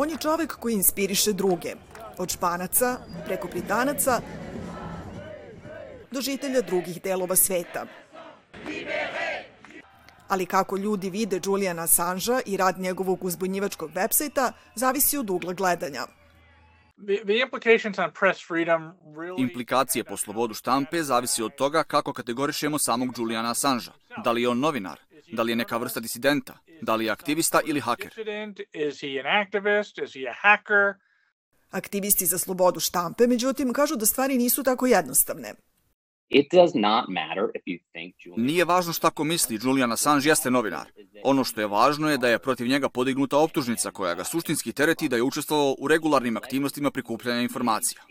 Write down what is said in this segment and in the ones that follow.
On je čovek koji inspiriše druge, od španaca preko britanaca do žitelja drugih delova sveta. Ali kako ljudi vide Juliana Assangea i rad njegovog uzbunjivačkog websajta zavisi od ugla gledanja. Implikacije po slobodu štampe zavisi od toga kako kategorišemo samog Juliana Assangea. Da li je on novinar? Da li je neka vrsta disidenta? Da li je aktivista ili haker? Aktivisti za slobodu štampe, međutim, kažu da stvari nisu tako jednostavne. Nije važno šta ko misli, Julian Assange jeste novinar. Ono što je važno je da je protiv njega podignuta optužnica koja ga suštinski tereti da je učestvovao u regularnim aktivnostima prikupljanja informacija.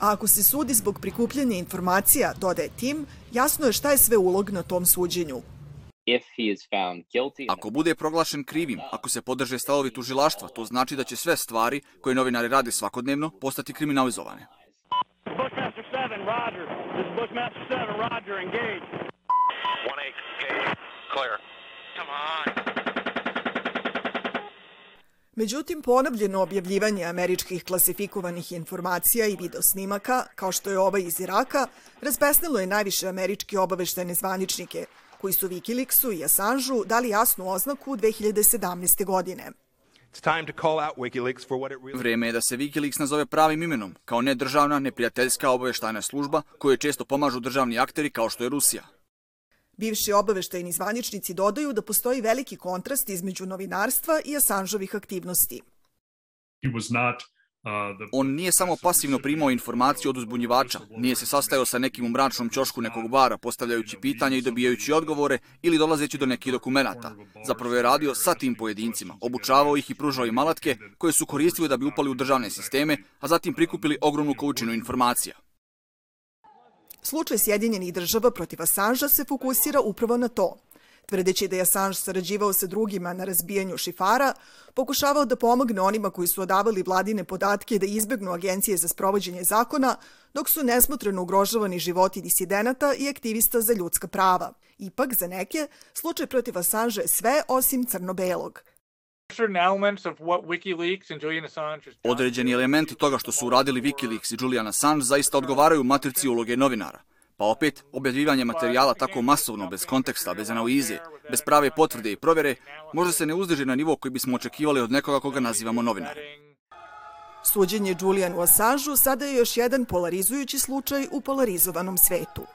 A ako se sudi zbog prikupljanja informacija, dodaje Tim, jasno je šta je sve ulog na tom suđenju. Ako bude proglašen krivim, ako se podrže stavovi tužilaštva, to znači da će sve stvari koje novinari rade svakodnevno postati kriminalizovane. Bushmaster 7, Roger. This is Bushmaster 7, Roger, engage. 1-8, engage. Clear. Come on. Međutim, ponavljeno objavljivanje američkih klasifikovanih informacija i videosnimaka, kao što je ovaj iz Iraka, razbesnilo je najviše američke obaveštene zvaničnike, koji su Wikileaksu i Assangeu dali jasnu oznaku 2017. godine. Vrijeme je da se Wikileaks nazove pravim imenom, kao nedržavna, neprijateljska obaveštajna služba koju često pomažu državni akteri kao što je Rusija. Bivši obaveštajni zvaničnici dodaju da postoji veliki kontrast između novinarstva i Assangeovih aktivnosti. On nije samo pasivno primao informaciju od uzbunjivača, nije se sastajao sa nekim u mračnom čošku nekog bara, postavljajući pitanja i dobijajući odgovore ili dolazeći do nekih dokumenta. Zapravo je radio sa tim pojedincima, obučavao ih i pružao im alatke koje su koristili da bi upali u državne sisteme, a zatim prikupili ogromnu količinu informacija. Slučaj Sjedinjenih država protiv Assangea se fokusira upravo na to – Tvrdeći da je Assange sarađivao sa drugima na razbijanju šifara, pokušavao da pomogne onima koji su odavali vladine podatke da izbjegnu agencije za sprovođenje zakona, dok su nesmotreno ugrožavani životi disidenata i aktivista za ljudska prava. Ipak, za neke, slučaj protiv Assange je sve osim crno-belog. Određeni elementi toga što su uradili Wikileaks i Julian Assange zaista odgovaraju matrici uloge novinara. Pa opet, objavljivanje materijala tako masovno, bez konteksta, bez analize, bez prave potvrde i provere, možda se ne uzdiže na nivo koji bismo očekivali od nekoga koga nazivamo novinare. Suđenje Julianu Assangeu sada je još jedan polarizujući slučaj u polarizovanom svetu.